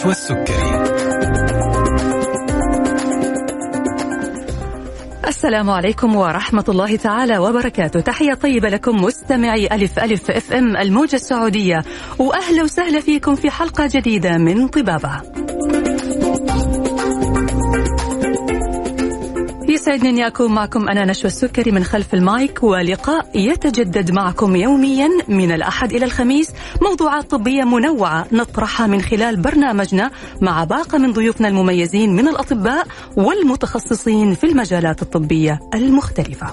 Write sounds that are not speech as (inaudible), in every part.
نشوى السكري السلام عليكم ورحمة الله تعالى وبركاته. تحية طيبة لكم مستمعي ألف ألف أف أم الموجة السعودية. وأهلا وسهلا فيكم في حلقة جديدة من طبابة. يسعدني أن أكون معكم أنا نشوى السكري من خلف المايك ولقاء يتجدد معكم يوميا من الأحد إلى الخميس موضوعات طبية منوعة نطرحها من خلال برنامجنا مع باقة من ضيوفنا المميزين من الأطباء والمتخصصين في المجالات الطبية المختلفة.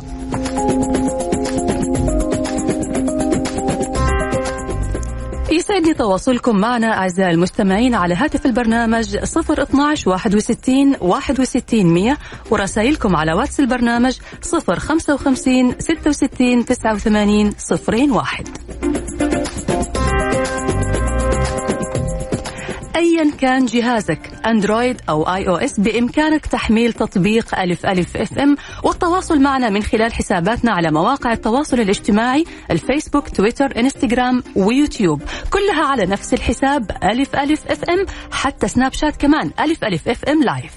يسعدني تواصلكم معنا أعزائي المستمعين على هاتف البرنامج 012 61 61 100 ورسائلكم على واتس البرنامج 055 66 89 01 ايا كان جهازك أندرويد أو iOS بإمكانك تحميل تطبيق ألف ألف إف إم والتواصل معنا من خلال حساباتنا على مواقع التواصل الاجتماعي الفيسبوك تويتر إنستغرام ويوتيوب. كلها على نفس الحساب ألف ألف إف إم حتى سناب شات كمان ألف ألف إف إم Live.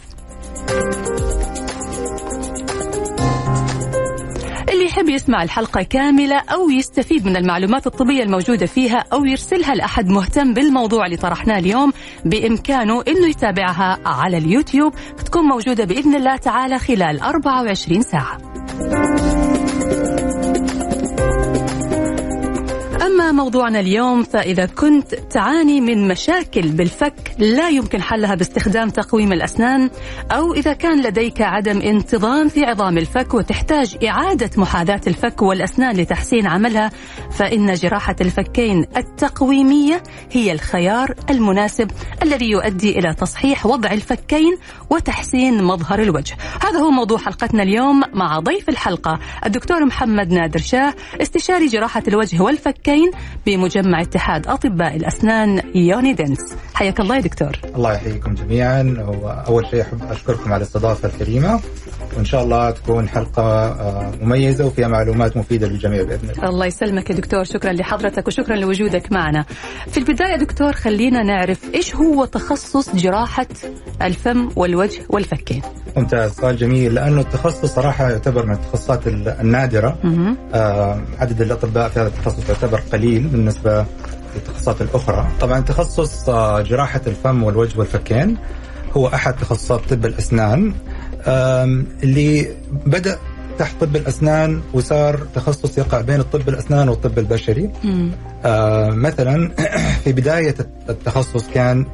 يحب يسمع الحلقة كاملة أو يستفيد من المعلومات الطبية الموجودة فيها أو يرسلها لأحد مهتم بالموضوع اللي طرحناه اليوم بإمكانه أنه يتابعها على اليوتيوب تكون موجودة بإذن الله تعالى خلال 24 ساعة. موضوعنا اليوم فإذا كنت تعاني من مشاكل بالفك لا يمكن حلها باستخدام تقويم الأسنان أو إذا كان لديك عدم انتظام في عظام الفك وتحتاج إعادة محاذاة الفك والأسنان لتحسين عملها فإن جراحة الفكين التقويمية هي الخيار المناسب الذي يؤدي إلى تصحيح وضع الفكين وتحسين مظهر الوجه. هذا هو موضوع حلقتنا اليوم مع ضيف الحلقة الدكتور محمد نادر شاه استشاري جراحة الوجه والفكين بمجمع اتحاد أطباء الأسنان يوني دنس حياك الله يا دكتور. الله يحييكم جميعا. وأول شيء أحب أشكركم على الاستضافة الكريمة. وإن شاء الله تكون حلقة آه، مميزة وفيها معلومات مفيدة للجميع بإذن الله. الله يسلمك يا دكتور. شكرا لحضرتك وشكرا لوجودك معنا. في البداية دكتور خلينا نعرف إيش هو تخصص جراحة الفم والوجه والفكين ممتاز. سؤال جميل. لأنه التخصص صراحة يعتبر من التخصصات النادرة. آه عدد الأطباء في هذا التخصص يعتبر قليل. بالنسبة للتخصصات الأخرى. طبعا تخصص آه جراحة الفم والوجه والفكين هو أحد تخصصات طب الأسنان. اللي بدأ تحت طب الأسنان وصار تخصص يقع بين الطب الأسنان والطب البشري. آه مثلا (clears throat) في بداية التخصص كان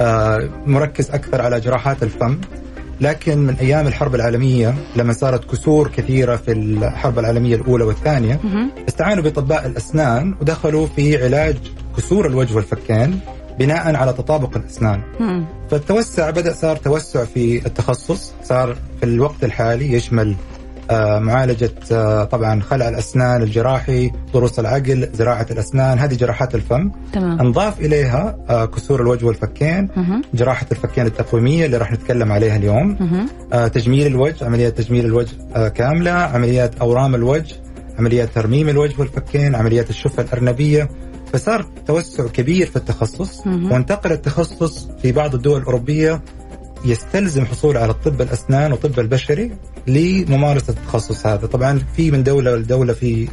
آه مركز أكثر على جراحات الفم. لكن من أيام الحرب العالمية لما صارت كسور كثيرة في الحرب العالمية الأولى والثانية استعانوا بأطباء الأسنان ودخلوا في علاج كسور الوجه والفكين بناء على تطابق الأسنان. فالتوسع بدأ صار توسع في التخصص صار في الوقت الحالي يشمل آه، معالجة آه، طبعا خلع الأسنان الجراحي ضروس العقل زراعة الأسنان هذه جراحات الفم تمام. انضاف إليها آه، كسور الوجه والفكين مه. جراحة الفكين التقويمية اللي راح نتكلم عليها اليوم مه. تجميل الوجه عمليات تجميل الوجه كاملة عمليات أورام الوجه عمليات ترميم الوجه والفكين عمليات الشفة الأرنبية فصار توسع كبير في التخصص. وانتقل التخصص في بعض الدول الأوروبية يستلزم حصول على الطب الأسنان والطب البشري لممارسة التخصص هذا، طبعا في من دولة لدولة في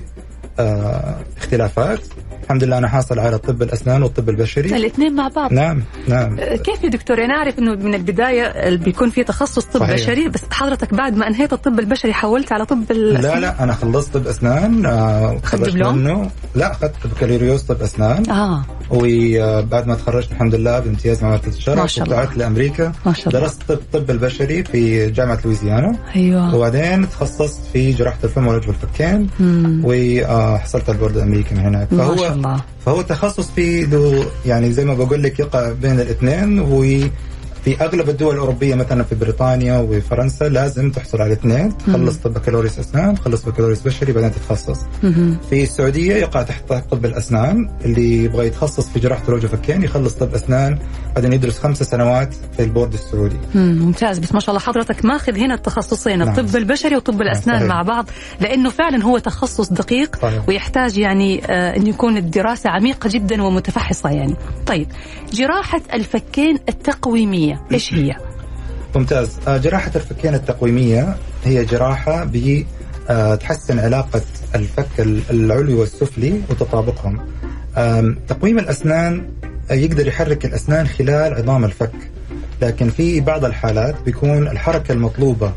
اختلافات. الحمد لله أنا حاصل على طب الأسنان والطب البشري. الاثنين مع بعض. نعم نعم. كيف يا دكتور؟ أنا أعرف إنه من البداية بيكون في تخصص طب صحيح. بشري بس حضرتك بعد ما انهيت الطب البشري حولت على طب الاسنان لا لا أنا خلصت طب أسنان آه منه. لا اخذت بكالوريوس طب أسنان. آه. وبعد ما تخرجت الحمد لله بامتياز مع مركز الشرف وطلعت لأمريكا. ما شاء الله. درست طب الطب البشري في جامعة لويزيانا. أيوه. وبعدين تخصصت في جراحة الفم والوجه والفكين. وحصلت على البورد الأمريكي من هناك فهو ما شاء الله. فهو تخصص فيه له يعني زي ما بقول لك يقع بين الاثنين و في أغلب الدول الأوروبية مثلا في بريطانيا وفرنسا لازم تحصل على اثنين. تخلص بكالوريوس أسنان تخلص بكالوريوس بشري بعدين تتخصص. في السعودية يقع تحت طب الأسنان اللي يبغى يتخصص في جراحة الوجه فكين يخلص طب أسنان بعدين يدرس خمسة سنوات في البورد السعودي. ممتاز. بس ما شاء الله حضرتك ماخذ هنا التخصصين نعم. الطب البشري وطب نعم، الأسنان صحيح. مع بعض لأنه فعلا هو تخصص دقيق صحيح. ويحتاج يعني آه أن يكون الدراسة عميقة جدا ومتفحصة يعني. طيب جراحة الفكين التقويمية إيش هي؟ (laughs) ممتاز. آه، جراحة الفكين التقويمية هي جراحة بتحسن آه، علاقة الفك العلوي والسفلي وتطابقهم. تقويم الأسنان آه، يقدر يحرك الأسنان خلال عظام الفك. لكن في بعض الحالات بيكون الحركة المطلوبة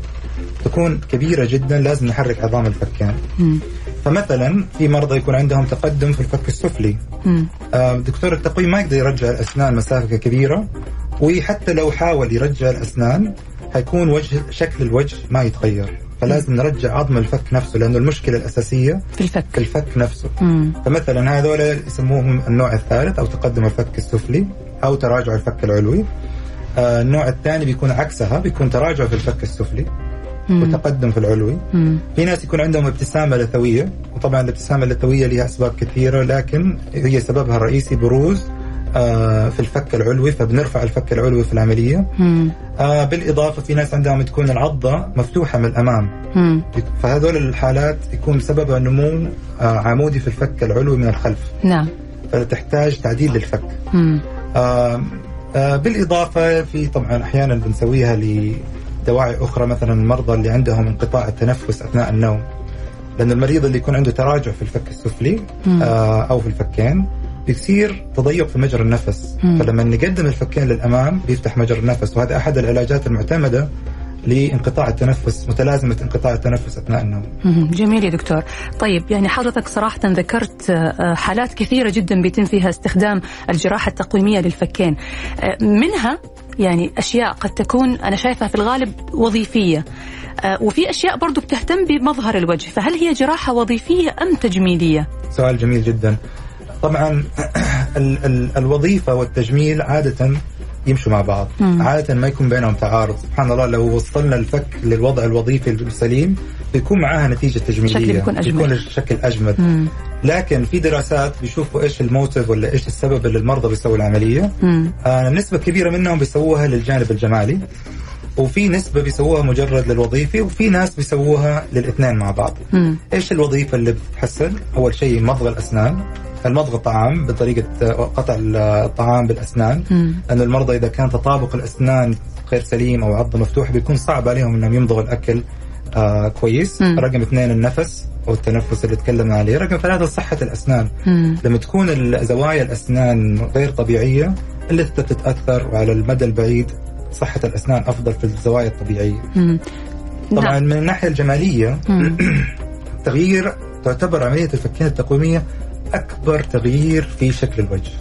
تكون كبيرة جدا لازم نحرك عظام الفكين. فمثلا في مرضى يكون عندهم تقدم في الفك السفلي. دكتور التقويم ما يقدر يرجع الأسنان مسافة كبيرة. وحتى لو حاول يرجع الأسنان حيكون وجه شكل الوجه ما يتغير فلازم نرجع عظم الفك نفسه لأنه المشكلة الأساسية في الفك في الفك نفسه مم. فمثلا هذول يسموهم النوع الثالث أو تقدم الفك السفلي أو تراجع الفك العلوي آه النوع الثاني بيكون عكسها بيكون تراجع في الفك السفلي مم. وتقدم في العلوي مم. في ناس يكون عندهم ابتسامة لثوية وطبعا الابتسامة اللثوية لها أسباب كثيرة لكن هي سببها الرئيسي بروز في الفك العلوي فبنرفع الفك العلوي في العملية. آه بالإضافة في ناس عندهم تكون العضة مفتوحة من الأمام. مم. فهذول الحالات يكون سببها نمو آه عمودي في الفك العلوي من الخلف. نعم. فتحتاج تعديل للفك. آه آه بالإضافة في طبعا أحيانا بنسويها لدواعي أخرى مثلا المرضى اللي عندهم انقطاع التنفس أثناء النوم. لأن المريض اللي يكون عنده تراجع في الفك السفلي آه أو في الفكين بيصير تضيق في مجرى النفس. مم. فلما نقدم الفكين للأمام بيفتح مجرى النفس وهذا أحد العلاجات المعتمدة لانقطاع التنفس متلازمة انقطاع التنفس أثناء النوم. جميل يا دكتور. طيب يعني حضرتك صراحة ذكرت آه، حالات كثيرة جدا بيتم فيها استخدام الجراحة التقويمية للفكين. آه، منها يعني أشياء قد تكون أنا شايفها في الغالب وظيفية. آه، وفي أشياء برضو بتهتم بمظهر الوجه. فهل هي جراحة وظيفية أم تجميلية؟ سؤال جميل جدا. طبعا (clears throat) ال ال الوظيفة والتجميل عادة يمشوا مع بعض. مم. عادة ما يكون بينهم تعارض. سبحان الله لو وصلنا الفك للوضع الوظيفي السليم بيكون معاها نتيجة تجميلية. بيكون, أجمل. بيكون الشكل أجمل. مم. لكن في دراسات بيشوفوا إيش الموتيف ولا إيش السبب اللي المرضى بيسووا العملية. آه نسبة كبيرة منهم بيسووها للجانب الجمالي. وفي نسبة بيسووها مجرد للوظيفة وفي ناس بيسووها للاثنين مع بعض. مم. إيش الوظيفة اللي بتحسن؟ أول شيء مضغ الأسنان. المضغ الطعام بطريقة قطع الطعام بالأسنان. لأن المرضى إذا كان تطابق الأسنان غير سليم أو عضه مفتوحه بيكون صعب عليهم إنهم يمضغوا الأكل آه كويس. مم. رقم اثنين النفس أو التنفس اللي تكلمنا عليه. رقم ثلاثة صحة الأسنان. مم. لما تكون زوايا الأسنان غير طبيعية اللثة تتأثر وعلى المدى البعيد صحة الأسنان أفضل في الزوايا الطبيعية. مم. طبعا نعم. من الناحية الجمالية (clears throat) تغيير تعتبر عملية الفكين التقويمية أكبر تغيير في شكل الوجه.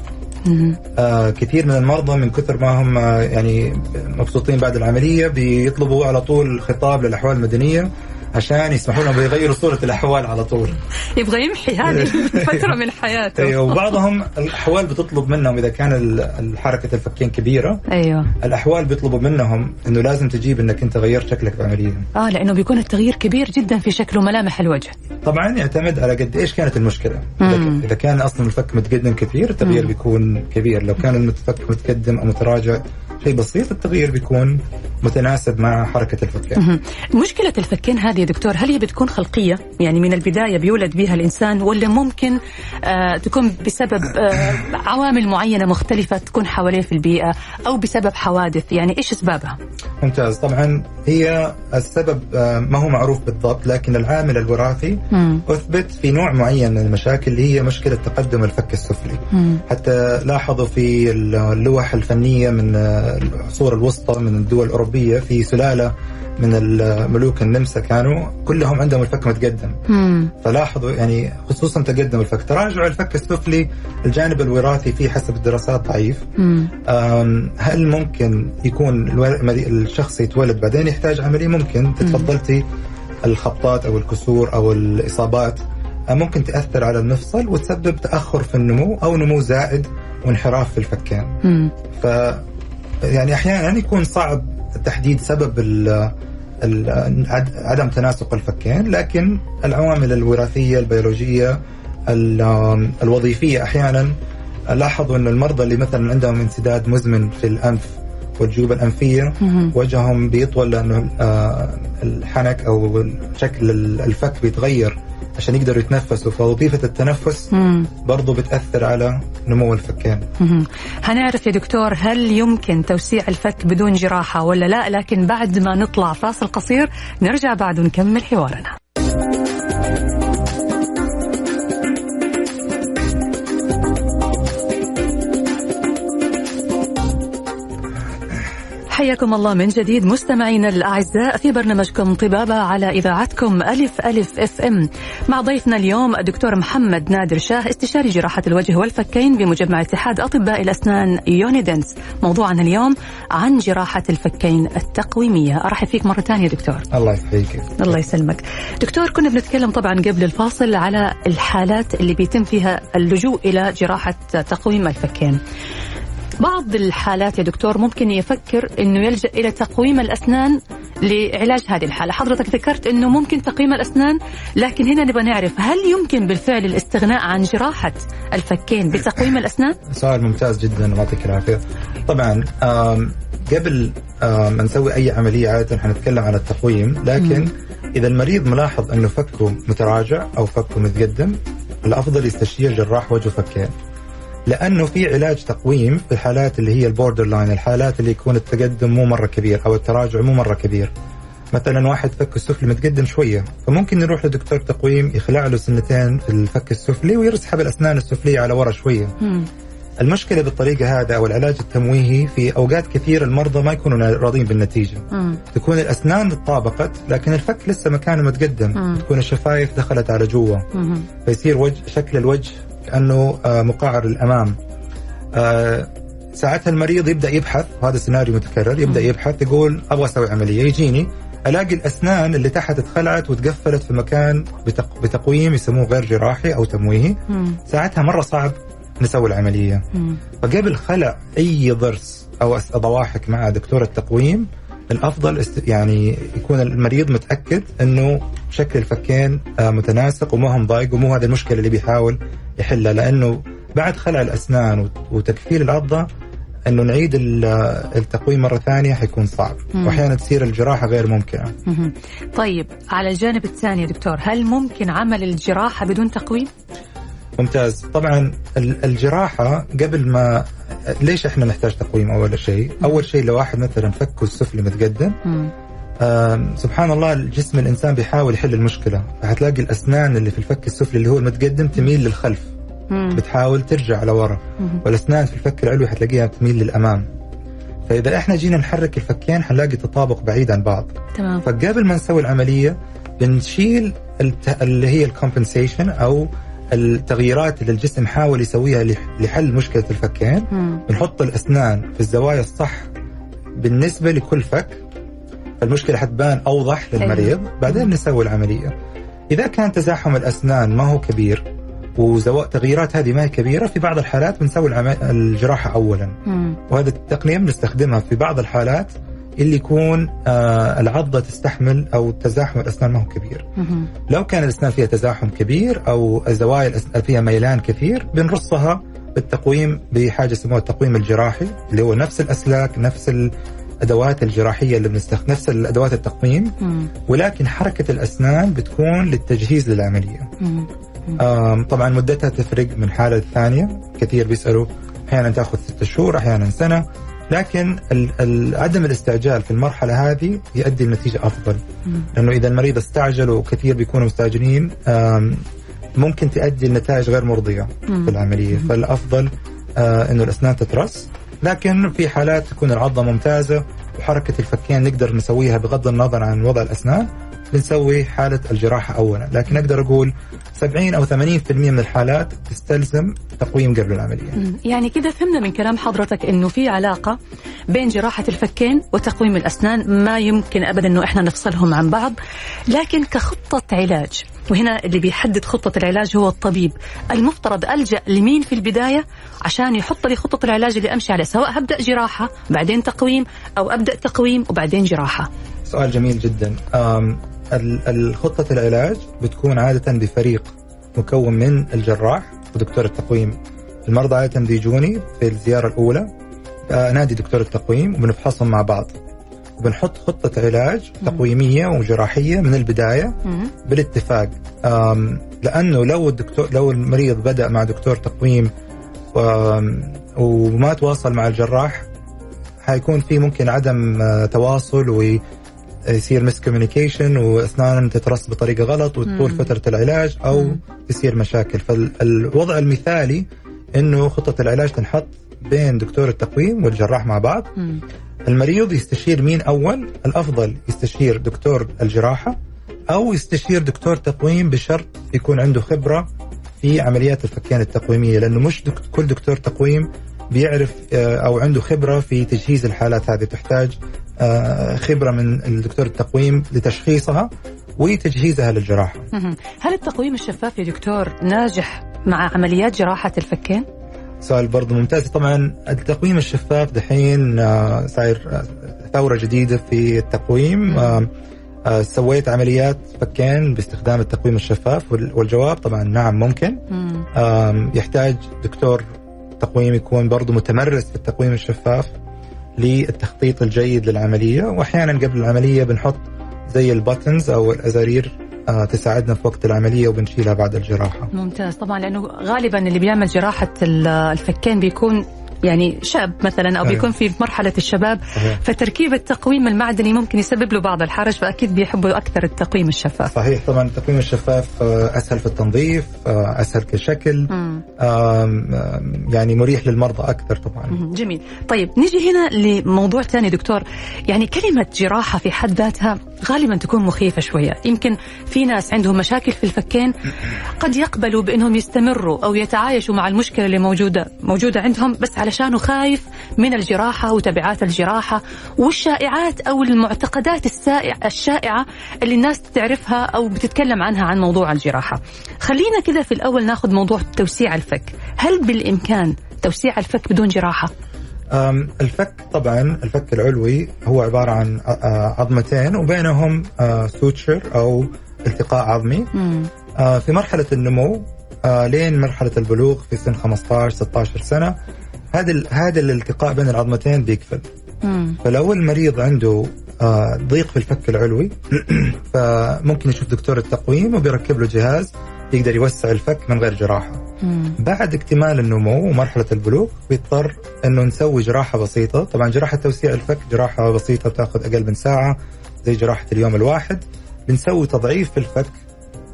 آه كثير من المرضى من كثر ما هم آه، يعني مبسوطين بعد العملية بيطلبوا على طول خطاب للأحوال المدنية. عشان يسمحوا لهم بيغيروا صورة الأحوال على طول. يبغى يمحي هذه (laughs) فتره من حياته. أيوه وبعضهم الأحوال بتطلب منهم إذا كان حركة الفكين كبيرة. أيوه. الأحوال بيطلبوا منهم إنه لازم تجيب إنك أنت غيرت شكلك بعمليه آه لأنه بيكون التغيير كبير جدا في شكل وملامح الوجه. طبعا يعتمد على قد إيش كانت المشكلة. مم. إذا كان أصلا الفك متقدم كثير التغيير بيكون كبير. لو كان الفك متقدم أو متراجع شيء بسيط التغيير بيكون متناسب مع حركة الفكين. مشكلة الفكين هذه يا دكتور هل هي بتكون خلقية؟ يعني من البداية بيولد بها الإنسان ولا ممكن آه تكون بسبب آه عوامل معينة مختلفة تكون حواليه في البيئة أو بسبب حوادث؟ يعني إيش أسبابها؟ ممتاز. طبعا هي السبب آه ما هو معروف بالضبط لكن العامل الوراثي مم. أثبت في نوع معين من المشاكل اللي هي مشكلة تقدم الفك السفلي. مم. حتى لاحظوا في اللوح الفنية من آه، العصور الوسطى من الدول الأوروبية في سلالة من الملوك النمسا كانوا كلهم عندهم الفك متقدم. مم. فلاحظوا يعني خصوصا تقدم الفك. تراجع الفك السفلي الجانب الوراثي فيه حسب الدراسات ضعيف. هل ممكن يكون الشخص يتولد بعدين يحتاج عملية؟ ممكن. تفضلتي الخبطات أو الكسور أو الإصابات. آه، ممكن تأثر على المفصل وتسبب تأخر في النمو أو نمو زائد وانحراف في الفكين. ف يعني أحيانا يكون صعب تحديد سبب ال عدم تناسق الفكين لكن العوامل الوراثية البيولوجية الوظيفية أحيانا لاحظوا إن المرضى اللي مثلا عندهم انسداد مزمن في الأنف والجيوب الأنفية وجههم بيطول لأنه آه، الحنك أو شكل الفك بيتغير. عشان يقدروا يتنفسوا. فوظيفة التنفس برضو بتأثر على نمو الفكين. هنعرف يا دكتور هل يمكن توسيع الفك بدون جراحة ولا لا؟ لكن بعد ما نطلع فاصل قصير نرجع بعد ونكمل حوارنا. حياكم الله من جديد مستمعينا الأعزاء في برنامجكم طبابة على إذاعتكم ألف ألف إف إم. مع ضيفنا اليوم الدكتور محمد نادر شاه استشاري جراحة الوجه والفكين بمجمع اتحاد أطباء الأسنان يونيدنس. موضوعنا اليوم عن جراحة الفكين التقويمية. أرحب فيك مرة ثانية دكتور. الله يحييك. الله يسلمك. دكتور كنا بنتكلم طبعا قبل الفاصل على الحالات اللي بيتم فيها اللجوء إلى جراحة تقويم الفكين. بعض الحالات يا دكتور ممكن يفكر إنه يلجأ إلى تقويم الأسنان لعلاج هذه الحالة، حضرتك ذكرت إنه ممكن تقويم الأسنان لكن هنا نبغى نعرف هل يمكن بالفعل الاستغناء عن جراحة الفكين بتقويم الأسنان؟ سؤال ممتاز جدا الله يعطيك العافية. طبعا قبل ما نسوي أي عملية عادة حنتكلم عن التقويم لكن. إذا المريض ملاحظ إنه فكه متراجع أو فكه متقدم الأفضل يستشير جراح وجه فكين. لأنه في علاج تقويم في الحالات اللي هي ال borderline الحالات اللي يكون التقدم مو مرة كبير أو التراجع مو مرة كبير مثلا واحد فك السفلي متقدم شوية فممكن يروح لدكتور تقويم يخلع له سنتين في الفك السفلي ويسحب الاسنان السفلية على ورا شوية مم. المشكلة بالطريقة هذا أو العلاج التمويهي في أوقات كثير المرضى ما يكونوا راضين بالنتيجة مم. تكون الأسنان تطابقت لكن الفك لسه مكانه متقدم مم. تكون الشفايف دخلت على جوا فيصير وجه شكل الوجه كانه آه، مقعر للأمام. آه، ساعتها المريض يبدأ يبحث وهذا سيناريو متكرر يبدأ يبحث يقول أبغى أسوي عملية. يجيني ألاقي الأسنان اللي تحت اتخلعت وتقفلت في مكان بتقويم يسموه غير جراحي أو تمويهي. ساعتها مرة صعب نسوي العملية. فقبل خلع أي ضرس أو ضواحك مع دكتور التقويم الأفضل است... يعني يكون المريض متأكد إنه شكل الفكين آه، متناسق وما هم ضايق ومو هذه المشكلة اللي بيحاول يحلها لأنه بعد خلع الأسنان وتكفيل العضه إنه نعيد التقويم مرة ثانية حيكون صعب وأحيانا تصير الجراحة غير ممكنة. طيب على الجانب الثاني دكتور هل ممكن عمل الجراحة بدون تقويم؟ ممتاز. طبعا الجراحة قبل ما ليش إحنا نحتاج تقويم أول شيء؟ أول شيء لو واحد مثلا فكه السفلي متقدم. سبحان الله الجسم الإنسان بيحاول يحل المشكلة. فحتلاقي الأسنان اللي في الفك السفلي اللي هو المتقدم تميل للخلف. مم. بتحاول ترجع لورا. والأسنان في الفك العلوي حتلاقيها تميل للأمام. فإذا إحنا جينا نحرك الفكين حنلاقي تطابق بعيد عن بعض. تمام. فقبل ما نسوي العملية بنشيل الت... اللي هي ال compensation أو التغييرات اللي الجسم حاول يسويها لحل مشكلة الفكين بنحط الأسنان في الزوايا الصح بالنسبة لكل فك فالمشكلة حتبان أوضح للمريض بعدين نسوي العملية. إذا كان تزاحم الأسنان ما هو كبير وتغييرات هذه ما هي كبيرة في بعض الحالات بنسوي الجراحة اولا. مم. وهذا التقنيه بنستخدمها في بعض الحالات اللي يكون آه العضة تستحمل أو تزاحم الأسنان ما هو كبير. لو كان الأسنان فيها تزاحم كبير أو الزوايا فيها ميلان كثير بنرصها بالتقويم بحاجة يسموها التقويم الجراحي اللي هو نفس الأسلاك نفس الأدوات الجراحية اللي بنستخدم نفس الأدوات التقويم. ولكن حركة الأسنان بتكون للتجهيز للعملية. طبعا مدتها تفرق من حالة للثانيه كثير بيسألوا أحيانا تأخذ ستة شهور أحيانا سنة لكن عدم الاستعجال في المرحلة هذه يؤدي لنتيجة أفضل. لأنه إذا المريض استعجل وكثير بيكونوا مستعجلين ممكن تؤدي لنتائج غير مرضية في العملية. فالأفضل آه، إنه الأسنان تترص لكن في حالات تكون العضة ممتازة وحركة الفكين نقدر نسويها بغض النظر عن وضع الأسنان. بنسوي حالة الجراحة اولا. لكن أقدر أقول 70 أو 80% من الحالات تستلزم تقويم قبل العملية. يعني كذا فهمنا من كلام حضرتك إنه في علاقة بين جراحة الفكين وتقويم الأسنان ما يمكن ابدا إنه إحنا نفصلهم عن بعض. لكن كخطة علاج وهنا اللي بيحدد خطة العلاج هو الطبيب. المفترض ألجأ لمين في البداية عشان يحط لي خطة العلاج اللي أمشي عليها سواء هبدأ جراحة بعدين تقويم أو أبدأ تقويم وبعدين جراحة. سؤال جميل جدا. الخطة العلاج بتكون عادة بفريق مكون من الجراح ودكتور التقويم. المرضى عادة بيجوني في الزيارة الأولى. آه، نادي دكتور التقويم وبنفحصهم مع بعض. بنحط خطة علاج تقويمية وجراحية من البداية بالاتفاق. لأنه لو الدكتور لو المريض بدأ مع دكتور تقويم وما تواصل مع الجراح حيكون في ممكن عدم آه، تواصل ويصير miscommunication واسنان تترص بطريقة غلط وتطول فترة العلاج أو تصير مشاكل. فالوضع المثالي إنه خطة العلاج تنحط بين دكتور التقويم والجراح مع بعض. المريض يستشير مين أول؟ الأفضل يستشير دكتور الجراحة أو يستشير دكتور تقويم بشرط يكون عنده خبرة في عمليات الفكين التقويمية لأنه مش دك كل دكتور تقويم بيعرف آه، أو عنده خبرة في تجهيز الحالات هذه تحتاج آه، خبرة من الدكتور التقويم لتشخيصها وتجهيزها للجراحة. هل التقويم الشفاف يا دكتور ناجح مع عمليات جراحة الفكين؟ سؤال برضه ممتاز. طبعا التقويم الشفاف دحين آه، صاير آه، ثورة جديدة في التقويم. سويت عمليات فكين باستخدام التقويم الشفاف والجواب طبعا نعم ممكن. يحتاج دكتور تقويم يكون برضه متمرس في التقويم الشفاف. للتخطيط الجيد للعملية وأحيانا قبل العملية بنحط زي الباتنز أو الأزارير آه، تساعدنا في وقت العملية وبنشيلها بعد الجراحة. ممتاز طبعا لأنه غالبا اللي بيعمل جراحة الفكين بيكون يعني شاب مثلا أو بيكون في مرحلة الشباب فتركيب التقويم المعدني ممكن يسبب له بعض الحرج فأكيد بيحبوا أكثر التقويم الشفاف. صحيح طبعا التقويم الشفاف آه، أسهل في التنظيف آه، أسهل كشكل يعني مريح للمرضى أكثر طبعا. جميل. طيب نيجي هنا لموضوع ثاني دكتور. يعني كلمة جراحة في حد ذاتها غالبا تكون مخيفة شوية. يمكن في ناس عندهم مشاكل في الفكين قد يقبلوا بإنهم يستمروا أو يتعايشوا مع المشكلة اللي موجودة موجودة عندهم بس علشانه خايف من الجراحة وتبعات الجراحة والشائعات أو المعتقدات الشائعة اللي الناس تعرفها أو بتتكلم عنها عن موضوع الجراحة. خلينا كذا في الأول ناخذ موضوع توسيع الفك. هل بالإمكان توسيع الفك بدون جراحة؟ الفك طبعا الفك العلوي هو عبارة عن عظمتين وبينهم سوتشر أو التقاء عظمي. في مرحلة النمو لين مرحلة البلوغ في سن 15 16 سنة. هذا هذا الالتقاء بين العظمتين بيقفل. فلو المريض عنده ضيق في الفك العلوي (clears throat) فممكن يشوف دكتور التقويم وبيركب له جهاز يقدر يوسع الفك من غير جراحة. مم. بعد اكتمال النمو ومرحلة البلوغ بيضطر إنه نسوي جراحة بسيطة، طبعا جراحة توسيع الفك جراحة بسيطة بتأخذ أقل من ساعة زي جراحة اليوم الواحد. بنسوي تضعيف في الفك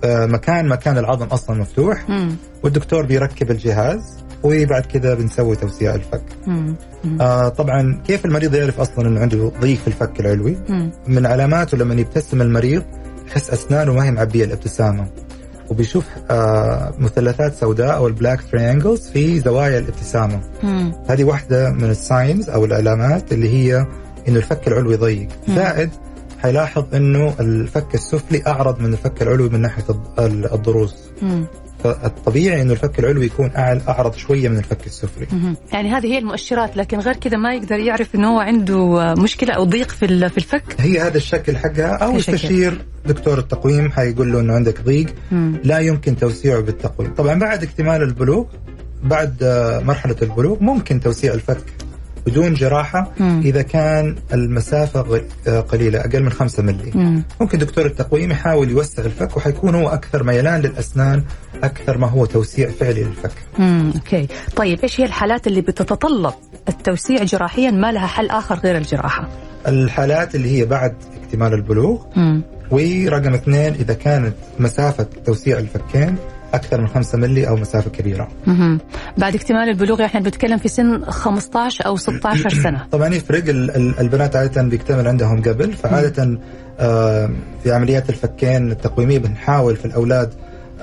آه، مكان مكان العظم أصلا مفتوح مم. والدكتور بيركب الجهاز وبعد كذا بنسوي توسيع الفك. آه طبعا كيف المريض يعرف أصلا إنه عنده ضيق في الفك العلوي؟ مم. من علاماته لما يبتسم المريض يحس أسنانه ما هي معبية الابتسامة. وبيشوف آه مثلثات سوداء أو ال black triangles في زوايا الابتسامة. مم. هذه واحدة من ال signs أو العلامات اللي هي إنه الفك العلوي ضيق. زائد حيلاحظ إنه الفك السفلي أعرض من الفك العلوي من ناحية الضروس. فالطبيعي إنه الفك العلوي يكون اعلى أعرض شوية من الفك السفلي. يعني هذه هي المؤشرات لكن غير كذا ما يقدر يعرف إنه هو عنده مشكلة أو ضيق في في الفك. هي هذا الشكل حقها أو يستشير دكتور التقويم حيقول له إنه عندك ضيق لا يمكن توسيعه بالتقويم. طبعا بعد اكتمال البلوغ بعد مرحلة البلوغ ممكن توسيع الفك بدون جراحة مم. إذا كان المسافة آه، قليلة أقل من 5 ملي مم. ممكن دكتور التقويم يحاول يوسع الفك وحيكون هو أكثر ميلان للأسنان أكثر ما هو توسيع فعلي للفك مم. okay طيب إيش هي الحالات اللي بتتطلب التوسيع جراحيا ما لها حل آخر غير الجراحة الحالات اللي هي بعد اكتمال البلوغ مم. ورقم اثنين إذا كانت مسافة توسيع الفكين أكثر من 5 ملي أو مسافة كبيرة. بعد اكتمال البلوغ إحنا بنتكلم في سن 15 أو 16 سنة. (clears throat) طبعا يفرق البنات عادة بيكتمل عندهم قبل فعادة آه، في عمليات الفكين التقويمية بنحاول في الأولاد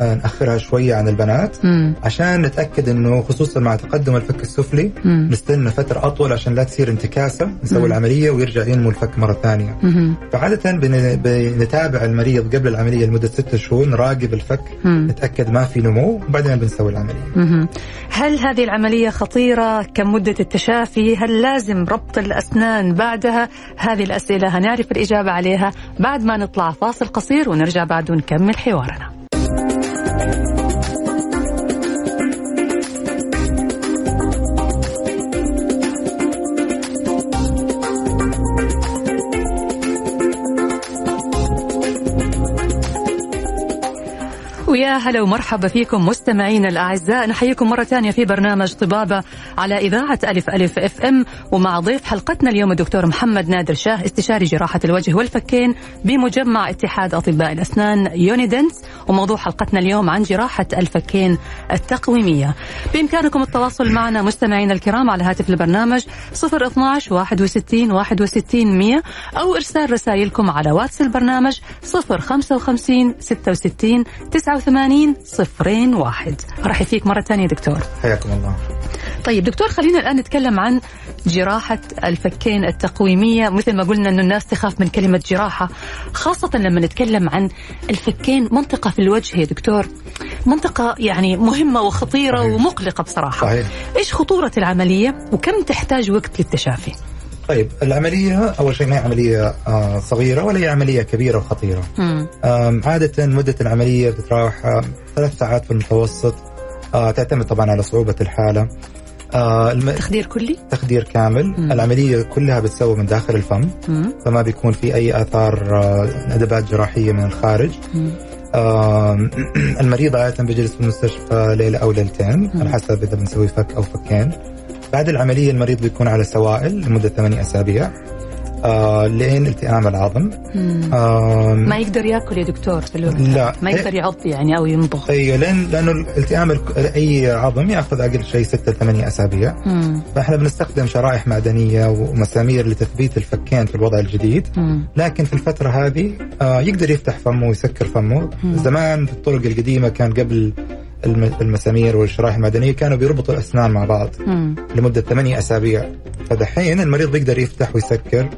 ناخرها شوية عن البنات مم. عشان نتأكد إنه خصوصا مع تقدم الفك السفلي مم. نستنى فترة أطول عشان لا تصير انتكاسة نسوي مم. العملية ويرجع ينمو الفك مرة ثانية مهم. فعادة بن- بنتابع المريض قبل العملية لمدة ستة شهور نراقب الفك مم. نتأكد ما في نمو وبعدين بنسوي العملية مهم. هل هذه العملية خطيرة؟ كم مدة التشافي؟ هل لازم ربط الأسنان بعدها؟ هذه الأسئلة هنعرف الإجابة عليها بعد ما نطلع فاصل قصير ونرجع بعد ونكمل حوارنا Thank you. ويا هلا ومرحبا فيكم مستمعينا الأعزاء. نحييكم مرة ثانية في برنامج طبابة على إذاعة ألف ألف إف إم. ومع ضيف حلقتنا اليوم الدكتور محمد نادر شاه استشاري جراحة الوجه والفكين بمجمع اتحاد أطباء الأسنان يونيدنس. وموضوع حلقتنا اليوم عن جراحة الفكين التقويمية. بإمكانكم التواصل معنا مستمعينا الكرام على هاتف البرنامج 012 61 61 100 أو إرسال رسائلكم على واتس البرنامج 055 66 89 صفرين واحد. راح فيك مرة ثانية دكتور. حياكم الله. طيب دكتور خلينا الآن نتكلم عن جراحة الفكين التقويمية. مثل ما قلنا أنه الناس تخاف من كلمة جراحة خاصة لما نتكلم عن الفكين منطقة في الوجه يا دكتور. منطقة يعني مهمة وخطيرة صحيح. ومقلقة بصراحة. صحيح. إيش خطورة العملية وكم تحتاج وقت للتشافي؟ طيب العملية أول شيء ما هي عملية آه، صغيرة ولا هي وخطيرة مم. آم، عادة مدة العملية بتتراوح ثلاث ساعات في المتوسط آه، تعتمد طبعا على صعوبة الحالة آه، الم- تخدير كلي تخدير كامل مم. العملية كلها بتسوى من داخل الفم مم. فما بيكون في أي آثار ندبات جراحية من الخارج مم. (clears throat) المريض عادة بيجلس في المستشفى ليلة أو ليلتين. على حسب إذا بنسوي فك أو فكين بعد العملية المريض بيكون على سوائل لمدة ثمانية أسابيع آه، لين التئام العظم. آم، ما يقدر ياكل يا دكتور في الوقت لا ما يقدر يعض يعني أو يمضغ أيوه لأن لأنه التئام أي عظم يأخذ أقل شيء 6 ل 8 أسابيع مم. فإحنا بنستخدم شرائح معدنية ومسامير لتثبيت الفكين في الوضع الجديد مم. لكن في الفترة هذه آه يقدر يفتح فمه ويسكر فمه مم. زمان في الطرق القديمة كان قبل المسامير والشرائح المعدنيه كانوا بيربطوا الأسنان مع بعض مم. لمدة 8 أسابيع. فدحين المريض بيقدر يفتح ويسكر.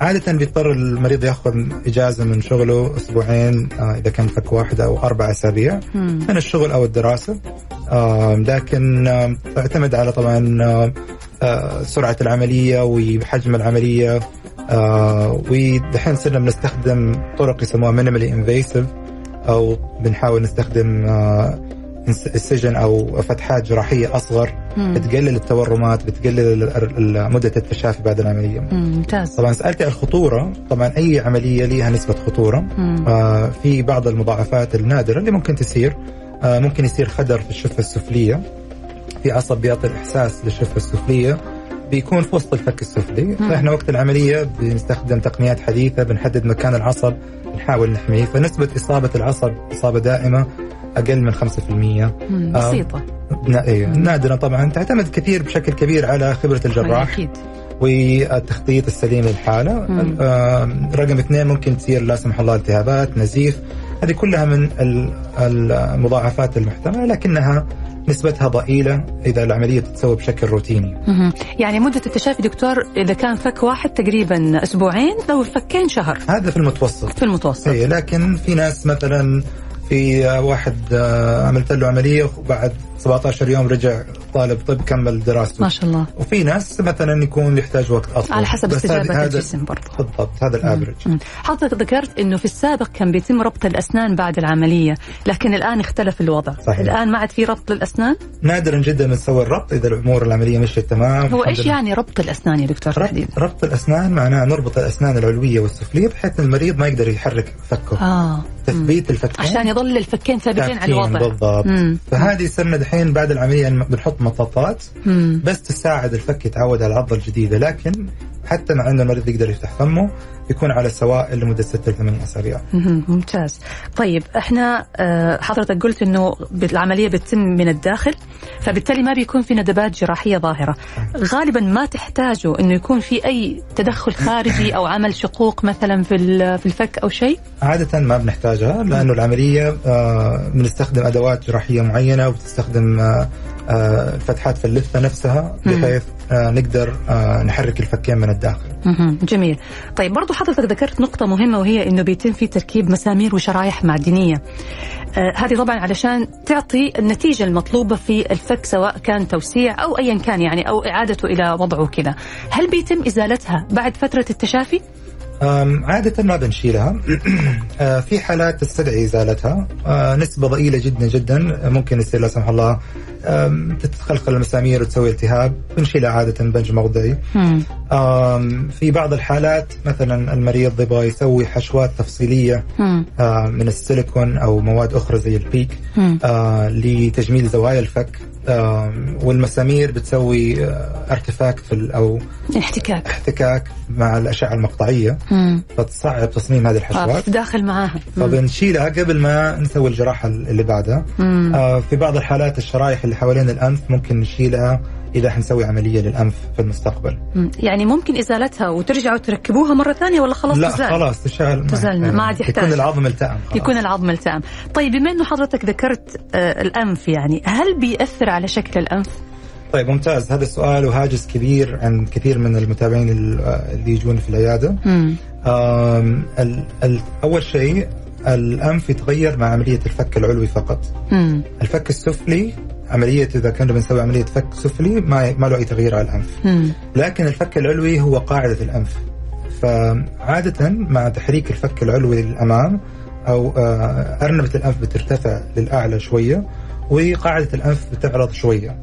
عادة بيضطر المريض يأخذ إجازة من شغله أسبوعين آه، إذا كان فك واحد أو أربع أسابيع مم. من الشغل أو الدراسة. لكن تعتمد على طبعا آم، آه، سرعة العملية وحجم العملية. آه، ودحين صرنا بنستخدم طرق يسموها minimally invasive أو بنحاول نستخدم آه، السجن أو فتحات جراحية أصغر. مم. بتقلل التورمات بتقلل مدة التشافي بعد العملية. مم. ممتاز. طبعا سألتي الخطورة. طبعا أي عملية لها نسبة خطورة. آه، في بعض المضاعفات النادرة اللي ممكن تصير. آه، ممكن يصير خدر في الشفة السفلية. في عصب بيعطي الإحساس للشفة السفلية. بيكون في وسط الفك السفلي. فإحنا وقت العملية بنستخدم تقنيات حديثة بنحدد مكان العصب نحاول نحميه. فنسبة إصابة العصب إصابة دائمة أقل من 5% مم. آه، بسيطة. نا- إيه، نادرة طبعا. تعتمد كثير بشكل كبير على خبرة الجراح أكيد والتخطيط السليم للحالة. مم. آه، رقم اثنين ممكن تصير لا سمح الله التهابات نزيف. هذه كلها من ال- المضاعفات المحتملة لكنها نسبتها ضئيلة إذا العملية تتسوى بشكل روتيني. يعني مدة التشافي دكتور إذا كان فك واحد تقريبا أسبوعين لو الفكين شهر. هذا في المتوسط. في المتوسط. إيه لكن في ناس مثلا في واحد آه، عملت له عملية وبعد 17 يوم رجع طالب طب كمل دراسته. ما شاء الله. وفي ناس مثلا يكون يحتاج وقت أطول. على حسب هذا- الجسم برضه بالضبط هذا الافرج. حضرتك ذكرت إنه في السابق كان بيتم ربط الأسنان بعد العملية، لكن الآن اختلف الوضع، صحيح. الآن ما عاد في ربط للأسنان، نادرا جدا بنسوي الربط إذا الأمور العملية مشيت تمام. هو إيش. يعني ربط الأسنان يا دكتور تحديدا؟ ربط, ربط الأسنان معناه نربط الأسنان العلوية والسفلية بحيث المريض ما يقدر يحرك فكه. آه. تثبيت الفكين. عشان يظل الفكين ثابتين على الوضع. بالضبط. فهذه صرنا دحين بعد العملية بنحط مطاطات. بس تساعد الفك يتعود على العضله الجديدة لكن حتى مع إنه المريض يقدر يفتح فمه يكون على سواء لمدة 6 ل 8 أسابيع. ممتاز. طيب إحنا آه، حضرتك قلت إنه العملية بتتم من الداخل فبالتالي ما بيكون في ندبات جراحية ظاهرة. غالبا ما تحتاجوا إنه يكون في أي تدخل خارجي أو عمل شقوق مثلا في في الفك أو شيء؟ عادة ما بنحتاجها لأنه العملية آه، بنستخدم أدوات جراحية معينة وبتستخدم الفتحات في اللثة نفسها بحيث نقدر نحرك الفكين من الداخل. جميل طيب برضو حضرتك ذكرت نقطة مهمة وهي أنه بيتم في تركيب مسامير وشرايح معدنية آه هذه طبعا علشان تعطي النتيجة المطلوبة في الفك سواء كان توسيع أو أيا كان يعني أو إعادته إلى وضعه كذا هل بيتم إزالتها بعد فترة التشافي؟ عادة ما بنشيلها. (clears throat) آه، في حالات تستدعي إزالتها. آه، نسبة ضئيلة جدا جدا. ممكن يصير لا سمح الله تتخلخل المسامير وتسوي التهاب. بنشيلها عادة بنج موضعي. في بعض الحالات مثلا المريض يبغى يسوي حشوات تفصيلية من السيليكون أو مواد أخرى زي البيك آه، لتجميل زوايا الفك. والمسامير بتسوي ارتفاك في أو احتكاك. احتكاك مع الأشعة المقطعية. فتصعب تصميم هذه الحشوات. داخل معاها. فبنشيلها قبل ما نسوي الجراحة اللي بعدها. آه في بعض الحالات الشرايح اللي حوالين الأنف ممكن نشيلها إذا حنسوي عملية للأنف في المستقبل. يعني ممكن إزالتها وترجعوا تركبوها مرة ثانية ولا خلاص لا تزال؟ خلاص تشال تزال ما عاد يحتاج يكون العظم التئم يكون العظم التئم. طيب بما إنه حضرتك ذكرت آه الأنف يعني هل بيأثر على شكل الأنف؟ طيب ممتاز هذا السؤال وهاجس كبير عند كثير من المتابعين اللي يجون في العيادة. أول شيء الأنف يتغير مع عملية الفك العلوي فقط. مم. الفك السفلي عملية إذا كنا بنسوي عملية فك سفلي ما ما له أي تغيير على الأنف. مم. لكن الفك العلوي هو قاعدة الأنف. فعادة مع تحريك الفك العلوي للأمام أو آه، أرنبة الأنف بترتفع للأعلى شوية وقاعدة الأنف بتعرض شوية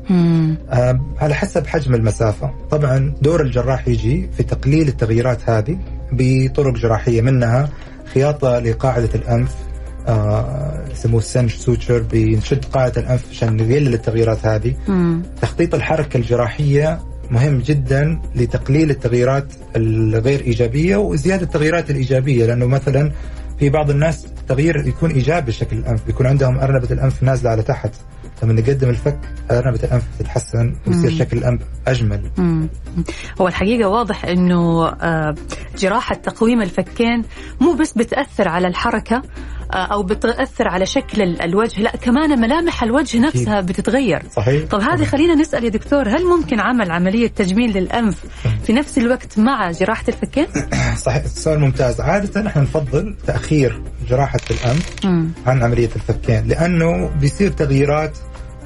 آه على حسب حجم المسافة طبعا دور الجراح يجي في تقليل التغييرات هذه بطرق جراحية منها خياطة لقاعدة الأنف آه يسموه السنج سوتشر بنشد قاعدة الأنف عشان نقلل التغييرات هذه مم. تخطيط الحركة الجراحية مهم جدا لتقليل التغييرات الغير إيجابية وزيادة التغييرات الإيجابية لأنه مثلا في بعض الناس تغيير يكون إيجابي شكل الأنف بيكون عندهم أرنبة الأنف نازلة على تحت لما نقدم الفك أرنبة الأنف تتحسن ويصير شكل الأنف أجمل مم. هو الحقيقة واضح إنه آه، جراحة تقويم الفكين مو بس بتأثر على الحركة أو بتأثر على شكل الوجه. لا كمان ملامح الوجه نفسها بتتغير. صحيح. طب هذه خلينا نسأل يا دكتور هل ممكن عمل عملية تجميل للأنف في نفس الوقت مع جراحة الفكين؟ (coughs) صحيح. سؤال ممتاز. عادة إحنا نفضل تأخير جراحة الأنف عن عملية الفكين لأنه بيصير تغييرات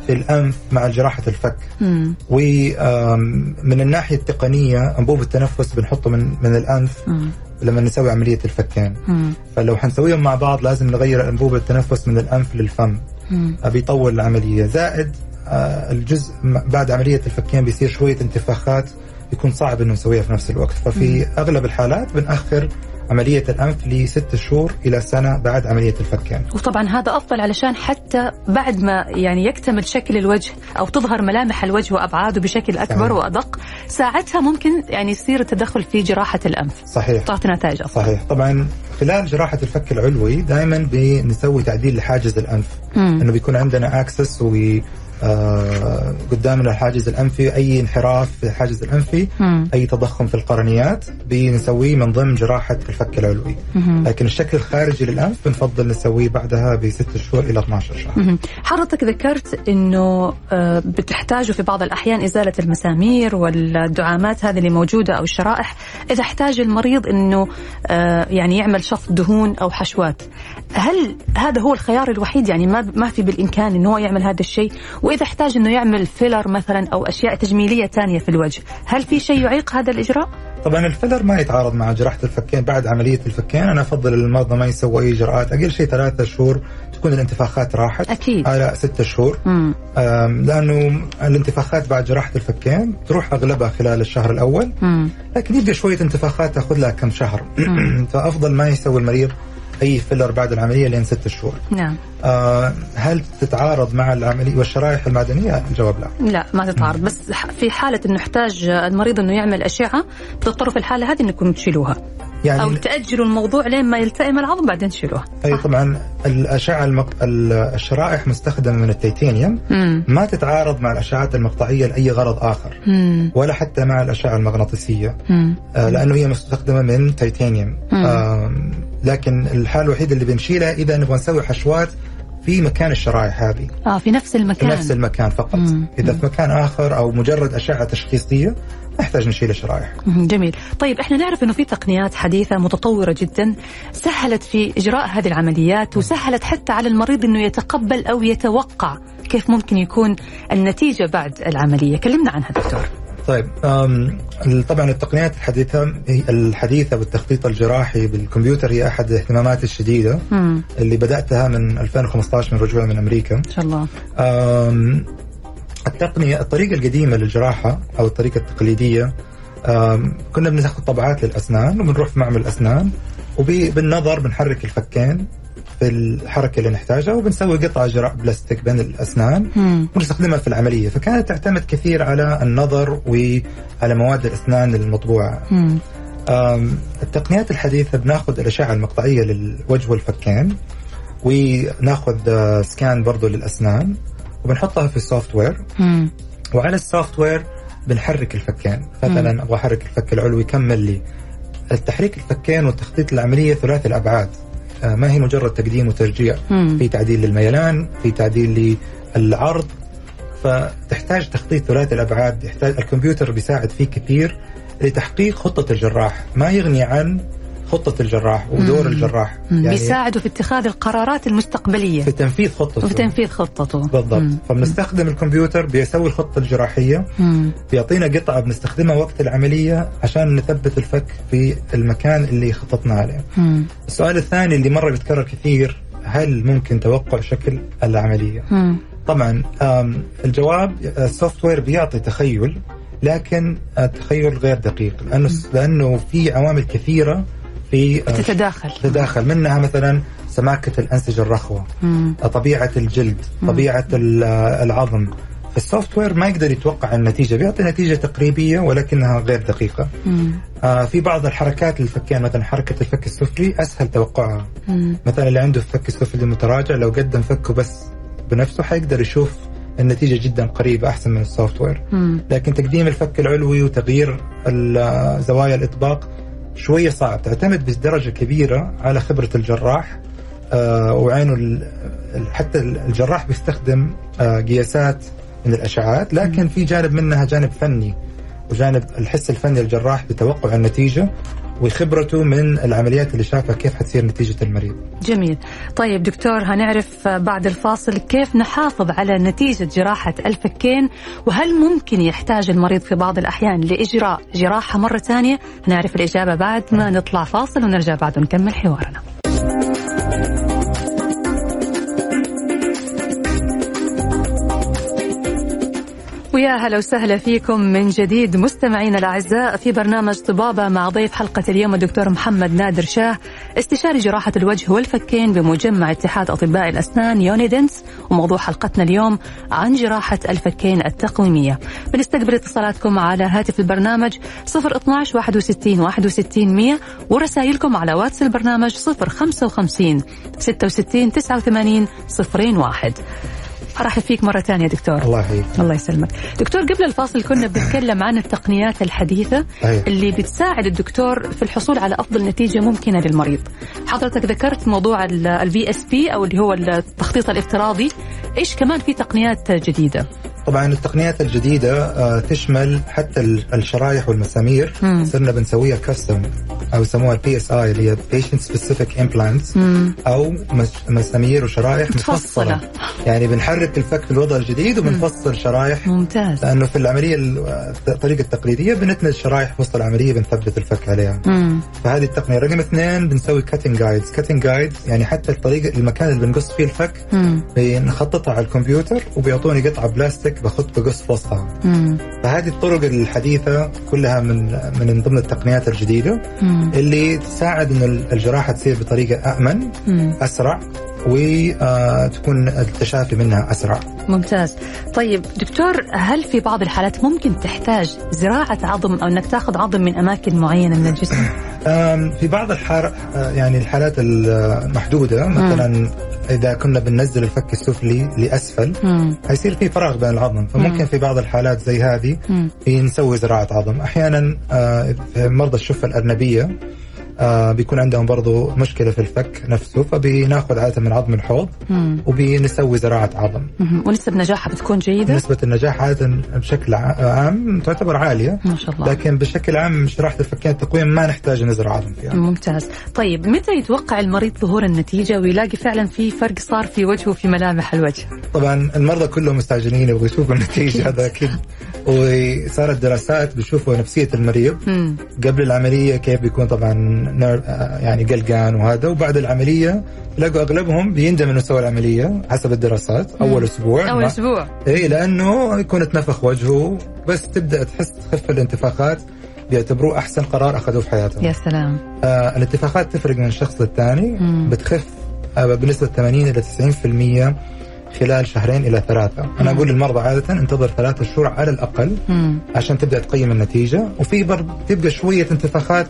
في الأنف مع جراحة الفك. ومن الناحية التقنية أنبوب التنفس بنحطه من من الأنف مم. لما نسوي عملية الفكين مم. فلو حنسويهم مع بعض لازم نغير أنبوب التنفس من الأنف للفم. بيطول العملية. زائد آه، الجزء بعد عملية الفكين بيصير شوية انتفاخات يكون صعب إنه نسويها في نفس الوقت. ففي مم. أغلب الحالات بنأخر عملية الأنف لست شهور إلى سنة بعد عملية الفكين وطبعا هذا أفضل علشان حتى بعد ما يعني يكتمل شكل الوجه أو تظهر ملامح الوجه وأبعاده بشكل أكبر صحيح. وأدق ساعتها ممكن يعني يصير التدخل في جراحة الأنف. صحيح. تعطي نتائج أفضل. صحيح. طبعا خلال جراحة الفك العلوي دائما بنسوي تعديل لحاجز الأنف. مم. إنه بيكون عندنا أكسس و آه قدامنا الحاجز الأنفي أي انحراف في الحاجز الأنفي مم. أي تضخم في القرنيات بنسويه من ضمن جراحة الفك العلوي مم. لكن الشكل الخارجي للأنف بنفضل نسويه بعدها بست شهور إلى 12 شهر مم. حضرتك ذكرت إنه آه بتحتاجوا في بعض الأحيان إزالة المسامير والدعامات هذه اللي موجودة أو الشرائح إذا احتاج المريض إنه آه يعني يعمل شفط دهون أو حشوات هل هذا هو الخيار الوحيد؟ يعني ما ما في بالإمكان إنه هو يعمل هذا الشيء. وإذا احتاج إنه يعمل فيلر مثلا أو أشياء تجميلية ثانية في الوجه هل في شيء يعيق هذا الإجراء؟ طبعا الفيلر ما يتعارض مع جراحة الفكين بعد عملية الفكين أنا أفضل المرضى ما يسووا أي إجراءات. أقل شيء ثلاثة شهور تكون الانتفاخات راحت. أكيد. على ستة شهور. لأنه الانتفاخات بعد جراحة الفكين تروح أغلبها خلال الشهر الأول. مم. لكن يبقى شوية انتفاخات تأخذ لها كم شهر. (clears throat) فأفضل ما يسوي المريض أي فيلر بعد العملية لين ست شهور. نعم. آه هل تتعارض مع العملية والشرائح المعدنية؟ الجواب لا. لا ما تتعارض. بس في حالة إنه يحتاج المريض إنه يعمل أشعة بتضطروا في الحالة هذه إنكم تشيلوها. يعني أو تأجلوا الموضوع لين ما يلتئم العظم بعدين تشيلوه أي طبعا الأشعة المق... الشرائح مستخدمة من التيتانيوم ما تتعارض مع الأشعات المقطعية لأي غرض آخر. مم. ولا حتى مع الأشعة المغناطيسية. آه لأنه هي مستخدمة من تيتانيوم آه لكن الحاله الوحيده اللي بنشيلها إذا نبغى نسوي حشوات في مكان الشرائح هذه. آه في نفس المكان. في نفس المكان فقط. مم. إذا في مكان آخر أو مجرد أشعة تشخيصية نحتاج نشيل الشرائح جميل. طيب إحنا نعرف إنه في تقنيات حديثة متطورة جدا سهلت في إجراء هذه العمليات وسهلت حتى على المريض إنه يتقبل أو يتوقع كيف ممكن يكون النتيجة بعد العملية. كلمنا عنها دكتور. طيب طبعا التقنيات الحديثة الحديثة بالتخطيط الجراحي بالكمبيوتر هي أحد اهتماماتي الشديدة مم. اللي بدأتها من 2015 من رجوع من أمريكا إن شاء الله التقنية الطريقة القديمة للجراحة أو الطريقة التقليدية كنا بناخذ طبعات للأسنان وبنروح في معمل الأسنان وبالنظر بنحرك الفكين في الحركة اللي نحتاجها وبنسوي قطعه جراء بلاستيك بين الأسنان ونستخدمها في العملية. فكانت تعتمد كثير على النظر وعلى مواد الأسنان المطبوعة. التقنيات الحديثة بناخذ الأشعة المقطعية للوجه والفكين وناخذ scan برضو للأسنان وبنحطها في ال software وعلى ال software بنحرك الفكين. مثلا أبغى أحرك الفك العلوي كمل لي. التحريك الفكين وتخطيط العملية ثلاثي الأبعاد. آه، ما هي مجرد تقديم وترجيع في تعديل للميلان في تعديل للعرض. فتحتاج تخطيط ثلاثي الأبعاد يحتاج الكمبيوتر بيساعد فيه كثير لتحقيق خطة الجراح. ما يغني عن خطة الجراح ودور مم. الجراح يعني بيساعده في اتخاذ القرارات المستقبلية في تنفيذ خطته في تنفيذ خطته بالضبط مم. فبنستخدم الكمبيوتر بيسوي الخطة الجراحية مم. بيعطينا قطعة بنستخدمها وقت العملية عشان نثبت الفك في المكان اللي خططنا عليه مم. السؤال الثاني اللي مرة بيتكرر كثير هل ممكن توقع شكل العملية مم. طبعا الجواب ال software بيعطي تخيل لكن التخيل غير دقيق لأنه لأنه في عوامل كثيرة في آه، تتداخل. تتداخل. منها مثلا سماكة الأنسجة الرخوة مم. طبيعة الجلد مم. طبيعة آه، العظم. ال software ما يقدر يتوقع النتيجة بيعطي نتيجة تقريبية ولكنها غير دقيقة. آه في بعض الحركات للفكين مثلا حركة الفك السفلي أسهل توقعها. مم. مثلا اللي عنده الفك السفلي متراجع لو قدم فكه بس بنفسه حيقدر يشوف النتيجة جدا قريبة أحسن من السوفت وير. لكن تقديم الفك العلوي وتغيير آه، زوايا الإطباق شوية صعب. تعتمد بدرجة كبيرة على خبرة الجراح آه وعينه حتى الجراح بيستخدم آه قياسات من الاشعاعات لكن في جانب منها جانب فني وجانب الحس الفني للجراح بتوقع النتيجة. وخبرته من العمليات اللي شافها كيف حتصير نتيجة المريض. جميل. طيب دكتور هنعرف بعد الفاصل كيف نحافظ على نتيجة جراحة الفكين وهل ممكن يحتاج المريض في بعض الأحيان لإجراء جراحة مرة ثانية؟ هنعرف الإجابة بعد ما نطلع فاصل ونرجع بعد ونكمل حوارنا. ويا هلا وسهلا فيكم من جديد مستمعينا الأعزاء في برنامج طبابة مع ضيف حلقة اليوم الدكتور محمد نادر شاه استشاري جراحة الوجه والفكين بمجمع اتحاد أطباء الأسنان يونيدنس وموضوع حلقتنا اليوم عن جراحة الفكين التقويمية. بنستقبل اتصالاتكم على هاتف البرنامج 012 61 61 100 ورسائلكم على واتس البرنامج 055 66 89 01 ارحب فيك مرة ثانية دكتور. الله يحييك. الله يسلمك. دكتور قبل الفاصل كنا بنتكلم عن التقنيات الحديثة أيه. اللي بتساعد الدكتور في الحصول على أفضل نتيجة ممكنة للمريض. حضرتك ذكرت موضوع ال VSP أو اللي هو التخطيط الافتراضي. إيش كمان في تقنيات جديدة؟ طبعا التقنيات الجديدة آه، تشمل حتى الشرايح والمسامير. صرنا بنسويها custom أو يسموها PSI اللي هي patient specific implants أو مسامير وشرايح مفصلة. مفصلة. يعني بنحرك الفك في الوضع الجديد وبنفصل شرايح ممتاز. لأنه في العملية الطريقة التقليدية بنتني شرايح وسط العملية بنثبت الفك عليها. مم. فهذه التقنية. رقم اثنين بنسوي cutting guides cutting guides يعني حتى الطريقة المكان اللي بنقص فيه الفك بنخططها على الكمبيوتر وبيعطوني قطعة بلاستيك بخط بقص وسطها فهذه الطرق الحديثة كلها من من ضمن التقنيات الجديدة مم. اللي تساعد إن الجراحة تصير بطريقة أأمن مم. أسرع وتكون التشافي منها أسرع. ممتاز. طيب دكتور هل في بعض الحالات ممكن تحتاج زراعة عظم أو إنك تأخذ عظم من أماكن معينة من الجسم؟ في بعض الحالات يعني الحالات المحدوده مثلا إذا كنا بننزل الفك السفلي لأسفل حيصير في فراغ بين العظم. فممكن في بعض الحالات زي هذه نسوي زراعة عظم. أحيانا آه، مرضى الشفة الأرنبية آه بيكون عندهم برضو مشكلة في الفك نفسه فبناخذ عادة من عظم الحوض وبنسوي زراعة عظم. ونسبة نجاحها بتكون جيدة؟ نسبة النجاح عادة بشكل عام تعتبر عالية. ما شاء الله. لكن بشكل عام جراحه الفكين التقويم ما نحتاج نزرع عظم فيها. ممتاز. طيب متى يتوقع المريض ظهور النتيجة ويلاقي فعلا في فرق صار في وجهه في ملامح الوجه؟ طبعا المرضى كلهم مستعجلين يبغوا يشوفوا النتيجة هذا أكيد وصارت دراسات بيشوفوا نفسية المريض قبل العملية كيف بيكون طبعا يعني قلقان وهذا. وبعد العملية لقوا أغلبهم بيندم انه سوى العملية حسب الدراسات. أول أسبوع. أول أسبوع. اي لأنه يكون اتنفخ وجهه بس تبدأ تحس تخف الانتفاخات بيعتبروه أحسن قرار أخذوه في حياتهم. يا سلام. آه الانتفاخات تفرق من شخص للثاني. بتخف آه بنسبة 80 إلى 90% خلال شهرين إلى ثلاثة، مم. أنا أقول للمرضى عادة انتظر ثلاثة شهور على الأقل مم. عشان تبدأ تقيم النتيجة، وفي برضه تبقى شوية انتفاخات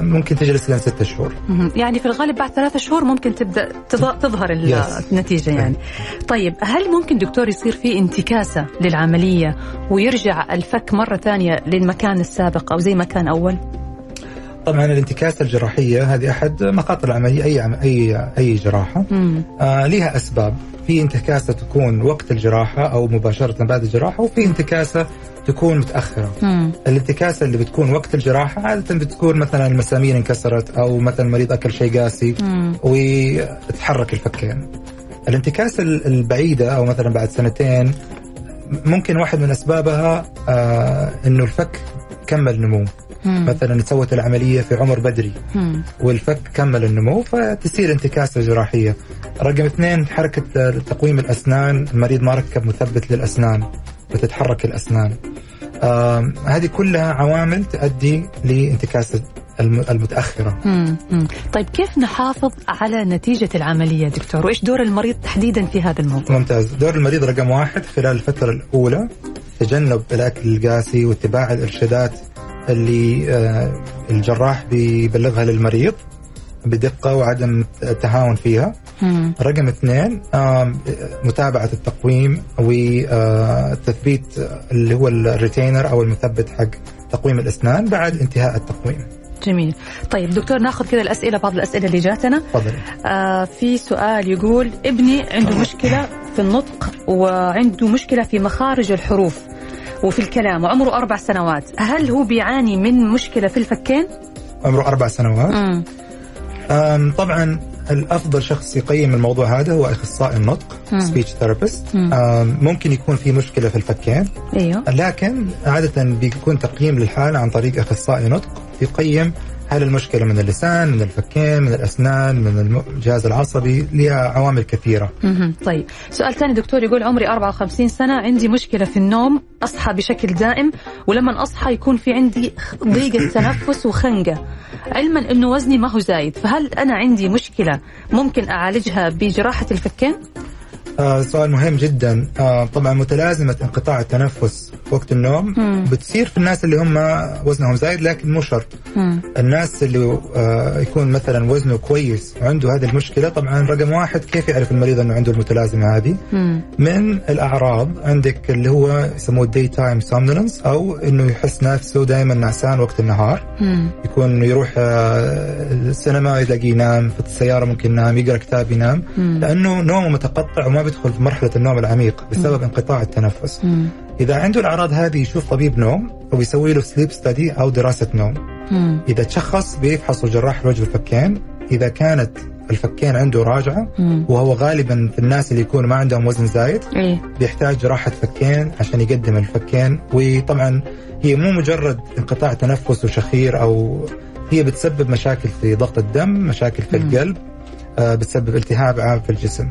ممكن تجلس لين ستة شهور. يعني في الغالب بعد ثلاثة شهور ممكن تبدأ تظهر النتيجة يعني. طيب هل ممكن دكتور يصير في انتكاسة للعملية ويرجع الفك مرة ثانية للمكان السابق أو زي ما كان أول؟ طبعا الانتكاسة الجراحية هذه أحد مخاطر العملية أي أي أي جراحة. آه لها أسباب. في انتكاسة تكون وقت الجراحة أو مباشرة بعد الجراحة وفي انتكاسة تكون متأخرة. مم. الانتكاسة اللي بتكون وقت الجراحة عادة بتكون مثلا المسامير انكسرت أو مثلا المريض أكل شيء قاسي وتحرك الفكين. الانتكاسة البعيدة أو مثلا بعد سنتين ممكن واحد من أسبابها آه إنه الفك كمل نمو مم. مثلا سوت العملية في عمر بدري مم. والفك كمل النمو فتصير انتكاسة جراحية. رقم اثنين حركة تقويم الأسنان، المريض ما ركب مثبت للأسنان بتتحرك الأسنان. آه هذه كلها عوامل تؤدي لانتكاسة المتأخرة. مم. مم. طيب كيف نحافظ على نتيجة العملية دكتور؟ وإيش دور المريض تحديدا في هذا الموضوع؟ ممتاز، دور المريض رقم واحد خلال الفترة الأولى تجنب الأكل القاسي واتباع الإرشادات اللي آه، الجراح بيبلغها للمريض بدقة وعدم التهاون فيها مم. رقم اثنين متابعة التقويم وتثبيت آه، اللي هو الريتينر أو المثبت حق تقويم الأسنان بعد انتهاء التقويم جميل. طيب دكتور ناخذ كذا الأسئلة بعض الأسئلة اللي جاتنا. تفضل آه في سؤال يقول ابني عنده مشكلة في النطق وعنده مشكلة في مخارج الحروف وفي الكلام وعمره أربع سنوات. هل هو بيعاني من مشكلة في الفكين؟ عمره أربع سنوات. مم. طبعا الأفضل شخص يقيم الموضوع هذا هو أخصائي النطق speech therapist ممكن يكون في مشكلة في الفكين. أيوه. لكن عادة بيكون تقييم للحالة عن طريق أخصائي نطق. يقيم هل المشكلة من اللسان من الفكين من الأسنان من الجهاز العصبي لها عوامل كثيره طيب. سؤال ثاني دكتور يقول عمري 54 سنة عندي مشكلة في النوم أصحى بشكل دائم ولما أصحى يكون في عندي ضيقه تنفس وخنقة. علما إنه وزني ما هو زايد فهل أنا عندي مشكلة ممكن أعالجها بجراحة الفكين؟ آه سؤال مهم جدا آه طبعا متلازمة انقطاع التنفس وقت النوم مم. بتصير في الناس اللي هم وزنهم زايد لكن مو شرط الناس اللي آه يكون مثلا وزنه كويس وعنده هذه المشكلة طبعا رقم واحد كيف يعرف المريض إنه عنده المتلازمة هذه مم. من الأعراض عندك اللي هو يسموه daytime somnolence أو إنه يحس نفسه دائما نعسان وقت النهار مم. يكون يروح آه السينما يلاقيه ينام في السيارة ممكن ينام يقرأ كتاب ينام. لأنه نومه متقطع وما بيدخل في مرحلة النوم العميق بسبب انقطاع التنفس مم. إذا عنده الأعراض هذه يشوف طبيب نوم ويسوي له سليب ستدي أو دراسة نوم مم. إذا تشخص بيفحصوا جراح الوجه والفكين إذا كانت الفكين عنده راجعة مم. وهو غالبا في الناس اللي يكونوا ما عندهم وزن زايد إيه؟ بيحتاج جراحة فكين عشان يقدم الفكين وطبعا هي مو مجرد انقطاع تنفس وشخير أو هي بتسبب مشاكل في ضغط الدم مشاكل في مم. القلب بتسبب التهاب عام في الجسم.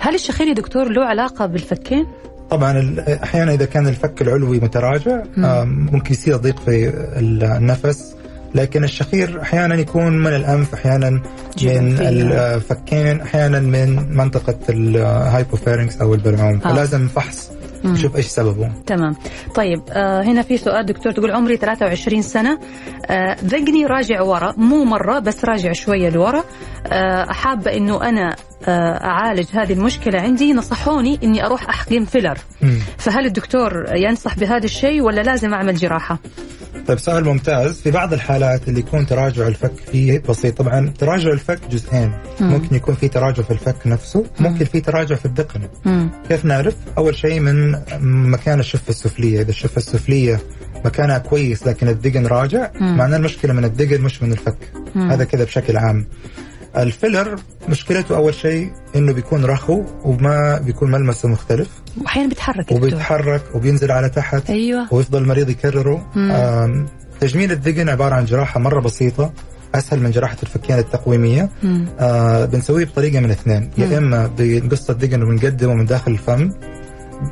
هل الشخير يا دكتور له علاقة بالفكين؟ طبعا أحيانا إذا كان الفك العلوي متراجع ممكن يصير ضيق في النفس لكن الشخير أحيانا يكون من الأنف أحيانا من الفكين أحيانا من منطقة الهايبوفيرنكس أو البلعوم آه. فلازم فحص نشوف إيش سببه. تمام. طيب آه هنا في سؤال دكتور تقول عمري 23 سنة. آه ذقني راجع ورا مو مرة بس راجع شوية لورا. آه حابة إنه أنا أعالج هذه المشكلة عندي نصحوني إني أروح أحقن فيلر. فهل الدكتور ينصح بهذا الشيء ولا لازم أعمل جراحة؟ طيب سؤال ممتاز. في بعض الحالات اللي يكون تراجع الفك فيه بسيط. طبعا تراجع الفك جزئين. مم. ممكن يكون في تراجع في الفك نفسه ممكن في تراجع في الدقن. مم. كيف نعرف؟ أول شيء من مكان الشفة السفلية. إذا الشفة السفلية مكانها كويس لكن الدقن راجع معناه المشكلة من الدقن مش من الفك. مم. هذا كذا بشكل عام. الفيلر مشكلته أول شيء إنه بيكون رخو وما بيكون ملمسه مختلف. واحيانا بيتحرك وبيتحرك وبينزل على تحت. أيوه. ويفضل المريض يكرره. تجميل الذقن عبارة عن جراحة مرة بسيطة أسهل من جراحة الفكين التقويمية. آه بنسويه بطريقة من اثنين. يا إما بنقص الذقن وبنقدمه من داخل الفم.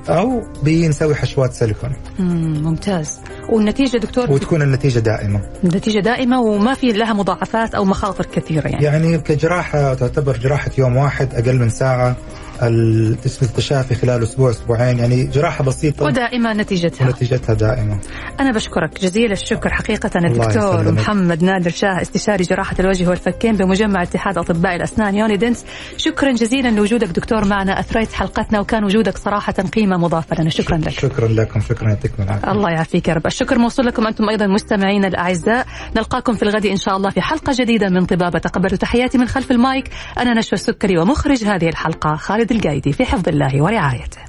أو بنسوي حشوات سيليكون. ممتاز. والنتيجة دكتور؟ وتكون النتيجة دائمة. النتيجة دائمة وما في لها مضاعفات أو مخاطر كثيرة يعني. يعني كجراحة تعتبر جراحة يوم واحد أقل من ساعة. التشافي خلال أسبوع أسبوعين يعني جراحة بسيطة. ودائمة نتيجتها. ونتيجتها دائمة. أنا بشكرك جزيل الشكر حقيقة الدكتور محمد نادر شاه استشاري جراحة الوجه والفكين بمجمع اتحاد أطباء الأسنان يوني دنس شكرا جزيلا لوجودك دكتور معنا أثريت حلقتنا وكان وجودك صراحة قيمة مضافه لنا شكرا لك. شكرا لكم شكرا يعطيكم العافية. الله يعافيك يا رب. الشكر موصول لكم أنتم أيضا مستمعينا الأعزاء. نلقاكم في الغد إن شاء الله في حلقة جديدة من طبابة. تقبلوا تحياتي من خلف المايك. أنا نشوى السكري ومخرج هذه الحلقة خالد القايدي في حفظ الله ورعايته.